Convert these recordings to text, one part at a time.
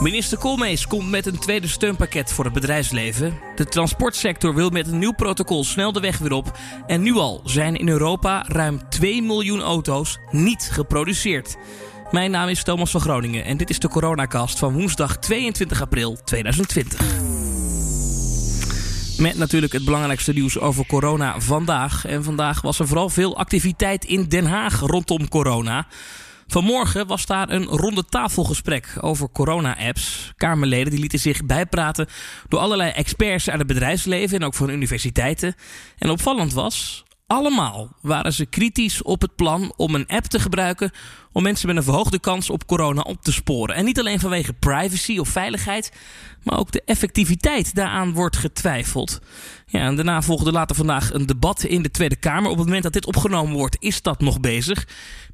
Minister Koolmees komt met een tweede steunpakket voor het bedrijfsleven. De transportsector wil met een nieuw protocol snel de weg weer op. En nu al zijn in Europa ruim 2 miljoen auto's niet geproduceerd. Mijn naam is Thomas van Groningen en dit is de Coronacast van woensdag 22 april 2020. Met natuurlijk het belangrijkste nieuws over corona vandaag. En vandaag was er vooral veel activiteit in Den Haag rondom corona. Vanmorgen was daar een ronde tafelgesprek over corona-apps. Kamerleden die lieten zich bijpraten door allerlei experts uit het bedrijfsleven en ook van universiteiten. En opvallend was, allemaal waren ze kritisch op het plan om een app te gebruiken om mensen met een verhoogde kans op corona op te sporen. En niet alleen vanwege privacy of veiligheid, maar ook de effectiviteit daaraan wordt getwijfeld. Ja, en daarna volgde later vandaag een debat in de Tweede Kamer. Op het moment dat dit opgenomen wordt, is dat nog bezig.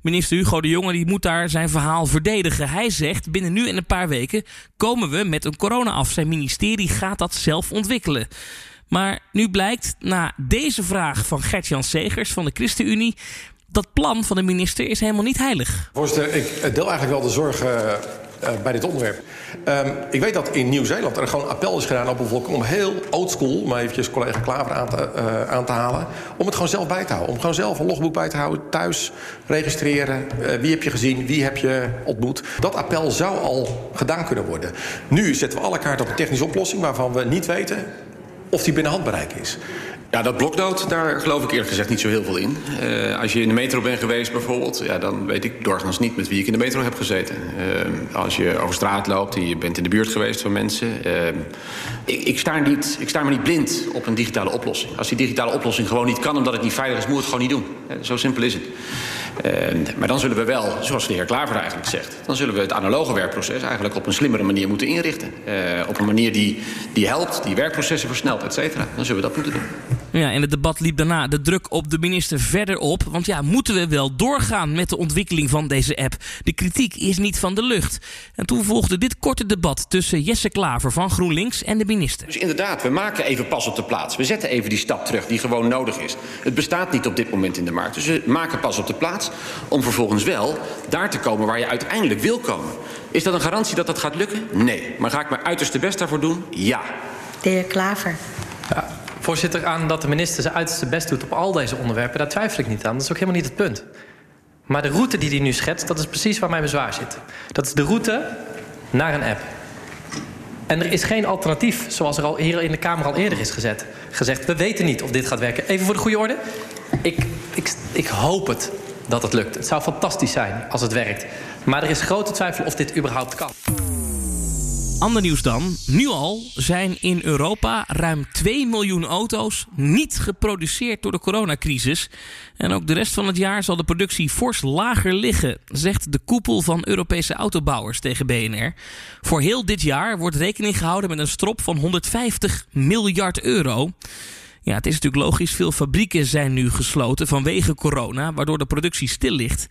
Minister Hugo de Jonge die moet daar zijn verhaal verdedigen. Hij zegt: binnen nu en een paar weken komen we met een corona af. Zijn ministerie gaat dat zelf ontwikkelen. Maar nu blijkt na deze vraag van Gert-Jan Segers van de ChristenUnie dat plan van de minister is helemaal niet heilig. Voorzitter, ik deel eigenlijk wel de zorgen uh, bij dit onderwerp. Um, ik weet dat in Nieuw-Zeeland er gewoon appel is gedaan op bevolking om heel oldschool, maar eventjes collega Klaver aan te, uh, aan te, halen, om het gewoon zelf bij te houden. Om gewoon zelf een logboek bij te houden, thuis registreren. Wie heb je gezien, wie heb je ontmoet. Dat appel zou al gedaan kunnen worden. Nu zetten we alle kaarten op een technische oplossing waarvan we niet weten of die binnen handbereik is. Ja, dat bloknoot, daar geloof ik eerlijk gezegd niet zo heel veel in. Uh, als je in de metro bent geweest bijvoorbeeld... Ja, dan weet ik doorgaans niet met wie ik in de metro heb gezeten. Uh, als je over straat loopt en je bent in de buurt geweest van mensen... Uh, ik, ik, sta niet, ik sta maar niet blind op een digitale oplossing. Als die digitale oplossing gewoon niet kan omdat het niet veilig is... moet het gewoon niet doen. Zo simpel is het. Maar dan zullen we wel, zoals de heer Klaver eigenlijk zegt... dan zullen we het analoge werkproces eigenlijk op een slimmere manier moeten inrichten. op een manier die, die helpt, die werkprocessen versnelt, et cetera. Dan zullen we dat moeten doen. Ja, en het debat liep daarna de druk op de minister verder op. Want ja, moeten we wel doorgaan met de ontwikkeling van deze app? De kritiek is niet van de lucht. En toen volgde dit korte debat tussen Jesse Klaver van GroenLinks en de minister. Dus inderdaad, we maken even pas op de plaats. We zetten even die stap terug die gewoon nodig is. Het bestaat niet op dit moment in de markt. Dus we maken pas op de plaats om vervolgens wel daar te komen waar je uiteindelijk wil komen. Is dat een garantie dat dat gaat lukken? Nee. Maar ga ik mijn uiterste best daarvoor doen? Ja. De heer Klaver. Ja, Voorzitter, aan dat de minister zijn uiterste best doet op al deze onderwerpen, daar twijfel ik niet aan. Dat is ook helemaal niet het punt. Maar de route die hij nu schetst, dat is precies waar mijn bezwaar zit. Dat is de route naar een app. En er is geen alternatief, zoals er al hier in de Kamer al eerder is gezet, gezegd. We weten niet of dit gaat werken. Even voor de goede orde. Ik, ik, ik hoop het dat het lukt. Het zou fantastisch zijn als het werkt. Maar er is grote twijfel of dit überhaupt kan. Ander nieuws dan. Nu al zijn in Europa ruim 2 miljoen auto's niet geproduceerd door de coronacrisis. En ook de rest van het jaar zal de productie fors lager liggen, zegt de koepel van Europese autobouwers tegen BNR. Voor heel dit jaar wordt rekening gehouden met een strop van 150 miljard euro. Ja, het is natuurlijk logisch. Veel fabrieken zijn nu gesloten vanwege corona, waardoor de productie stil ligt.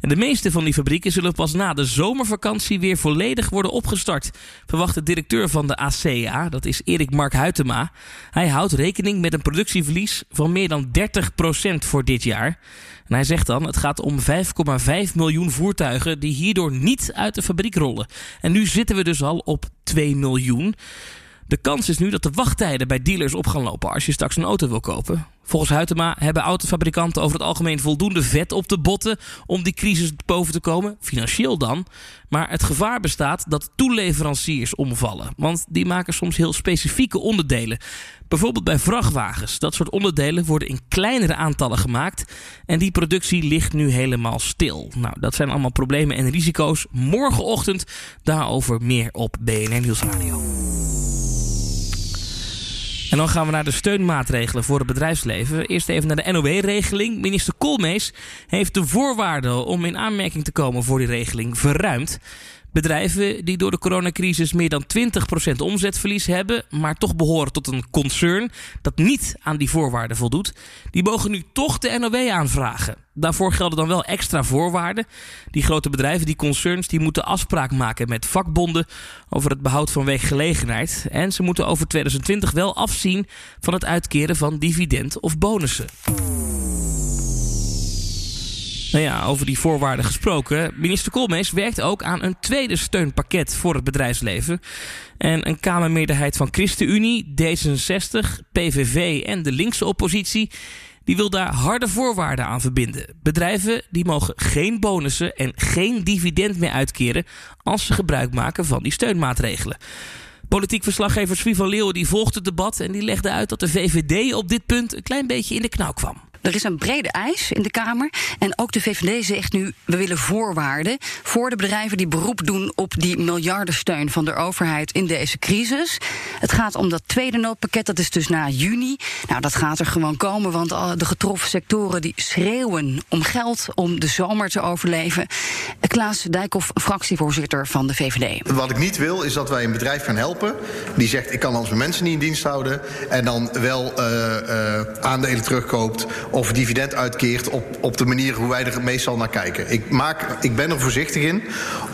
En de meeste van die fabrieken zullen pas na de zomervakantie weer volledig worden opgestart, verwacht de directeur van de ACA, dat is Erik Mark Huytema. Hij houdt rekening met een productieverlies van meer dan 30% voor dit jaar. En hij zegt dan: het gaat om 5,5 miljoen voertuigen die hierdoor niet uit de fabriek rollen. En nu zitten we dus al op 2 miljoen. De kans is nu dat de wachttijden bij dealers op gaan lopen als je straks een auto wil kopen. Volgens Huytema hebben autofabrikanten over het algemeen voldoende vet op de botten om die crisis boven te komen, financieel dan. Maar het gevaar bestaat dat toeleveranciers omvallen, want die maken soms heel specifieke onderdelen. Bijvoorbeeld bij vrachtwagens. Dat soort onderdelen worden in kleinere aantallen gemaakt en die productie ligt nu helemaal stil. Nou, dat zijn allemaal problemen en risico's. Morgenochtend daarover meer op BNR Nieuwsradio. En dan gaan we naar de steunmaatregelen voor het bedrijfsleven. Eerst even naar de NOW-regeling. Minister Koolmees heeft de voorwaarden om in aanmerking te komen voor die regeling verruimd. Bedrijven die door de coronacrisis meer dan 20% omzetverlies hebben, maar toch behoren tot een concern dat niet aan die voorwaarden voldoet, die mogen nu toch de NOW aanvragen. Daarvoor gelden dan wel extra voorwaarden. Die grote bedrijven, die concerns, die moeten afspraak maken met vakbonden over het behoud van werkgelegenheid. En ze moeten over 2020 wel afzien van het uitkeren van dividend of bonussen. Nou ja, over die voorwaarden gesproken. Minister Koolmees werkt ook aan een tweede steunpakket voor het bedrijfsleven. En een Kamermeerderheid van ChristenUnie, D66, PVV en de linkse oppositie die wil daar harde voorwaarden aan verbinden. Bedrijven die mogen geen bonussen en geen dividend meer uitkeren als ze gebruik maken van die steunmaatregelen. Politiek verslaggever Swie van Leeuwen die volgt het debat en die legde uit dat de VVD op dit punt een klein beetje in de knauw kwam. Er is een brede eis in de Kamer. En ook de VVD zegt nu: we willen voorwaarden voor de bedrijven die beroep doen op die miljardensteun van de overheid in deze crisis. Het gaat om dat tweede noodpakket, dat is dus na juni. Nou, dat gaat er gewoon komen, want de getroffen sectoren die schreeuwen om geld om de zomer te overleven. Klaas Dijkhoff, fractievoorzitter van de VVD. Wat ik niet wil, is dat wij een bedrijf gaan helpen die zegt: ik kan onze mensen niet in dienst houden. En dan wel uh, uh, aandelen terugkoopt of dividend uitkeert op, op de manier hoe wij er meestal naar kijken. Ik, maak, ik ben er voorzichtig in,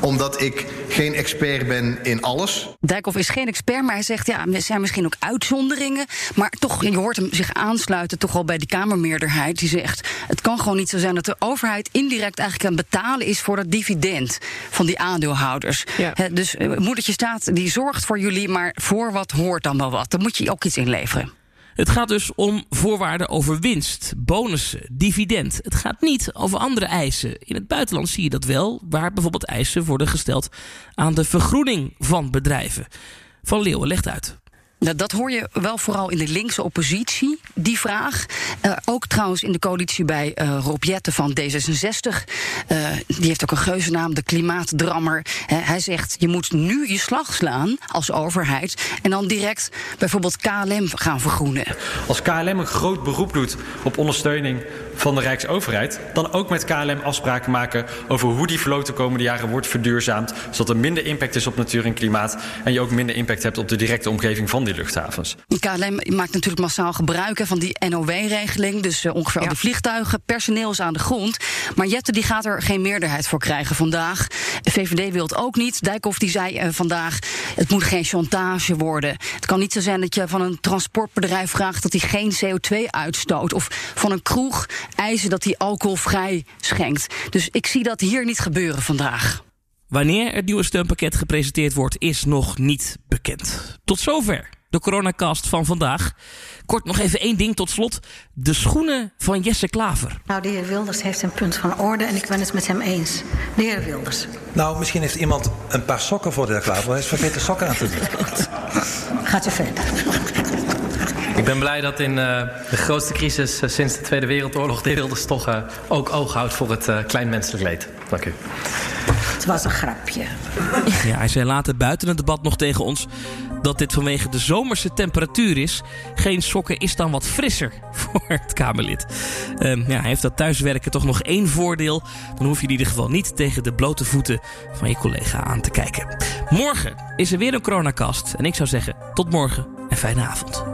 omdat ik geen expert ben in alles. Dijkhoff is geen expert, maar hij zegt ja, er zijn misschien ook uitzonderingen. Maar toch, je hoort hem zich aansluiten toch al bij die Kamermeerderheid. Die zegt: het kan gewoon niet zo zijn dat de overheid indirect eigenlijk aan het betalen is voor dat dividend van die aandeelhouders. Ja. He, dus uh, moedertje staat, die zorgt voor jullie, maar voor wat hoort dan wel wat. Dan moet je ook iets inleveren. Het gaat dus om voorwaarden over winst, bonussen, dividend. Het gaat niet over andere eisen. In het buitenland zie je dat wel, waar bijvoorbeeld eisen worden gesteld aan de vergroening van bedrijven. Van Leeuwen legt uit. Nou, dat hoor je wel vooral in de linkse oppositie, die vraag. Uh, ook trouwens in de coalitie bij uh, Rob van D66. Uh, die heeft ook een geuzennaam, de klimaatdrammer. Hij zegt, je moet nu je slag slaan als overheid... en dan direct bijvoorbeeld KLM gaan vergroenen. Als KLM een groot beroep doet op ondersteuning van de Rijksoverheid... dan ook met KLM afspraken maken over hoe die vloot de komende jaren wordt verduurzaamd... zodat er minder impact is op natuur en klimaat... en je ook minder impact hebt op de directe omgeving van die luchthavens. KLM maakt natuurlijk massaal gebruik van die NOW-regeling... dus uh, ongeveer ja. al de vliegtuigen, personeel is aan de grond. Maar Jette die gaat er geen meerderheid voor krijgen vandaag. VVD wil het ook niet. Dijkhoff die zei uh, vandaag, het moet geen chantage worden. Het kan niet zo zijn dat je van een transportbedrijf vraagt... dat hij geen CO2 uitstoot. Of van een kroeg eisen dat hij alcoholvrij schenkt. Dus ik zie dat hier niet gebeuren vandaag. Wanneer het nieuwe steunpakket gepresenteerd wordt, is nog niet bekend. Tot zover de coronacast van vandaag. Kort nog even één ding tot slot. De schoenen van Jesse Klaver. Nou, de heer Wilders heeft een punt van orde en ik ben het met hem eens. De heer Wilders. Nou, misschien heeft iemand een paar sokken voor de heer Klaver. Hij is vergeten sokken aan te doen. Gaat u verder. Ik ben blij dat in uh, de grootste crisis uh, sinds de Tweede Wereldoorlog... de Wilders toch uh, ook oog houdt voor het kleinmenselijk leed. Dank u. Het was een grapje. Ja, hij zei later buiten het debat nog tegen ons dat dit vanwege de zomerse temperatuur is. Geen sokken is dan wat frisser voor het Kamerlid. Um, ja, hij heeft dat thuiswerken toch nog één voordeel. Dan hoef je in ieder geval niet tegen de blote voeten van je collega aan te kijken. Morgen is er weer een coronacast. En ik zou zeggen, tot morgen en fijne avond.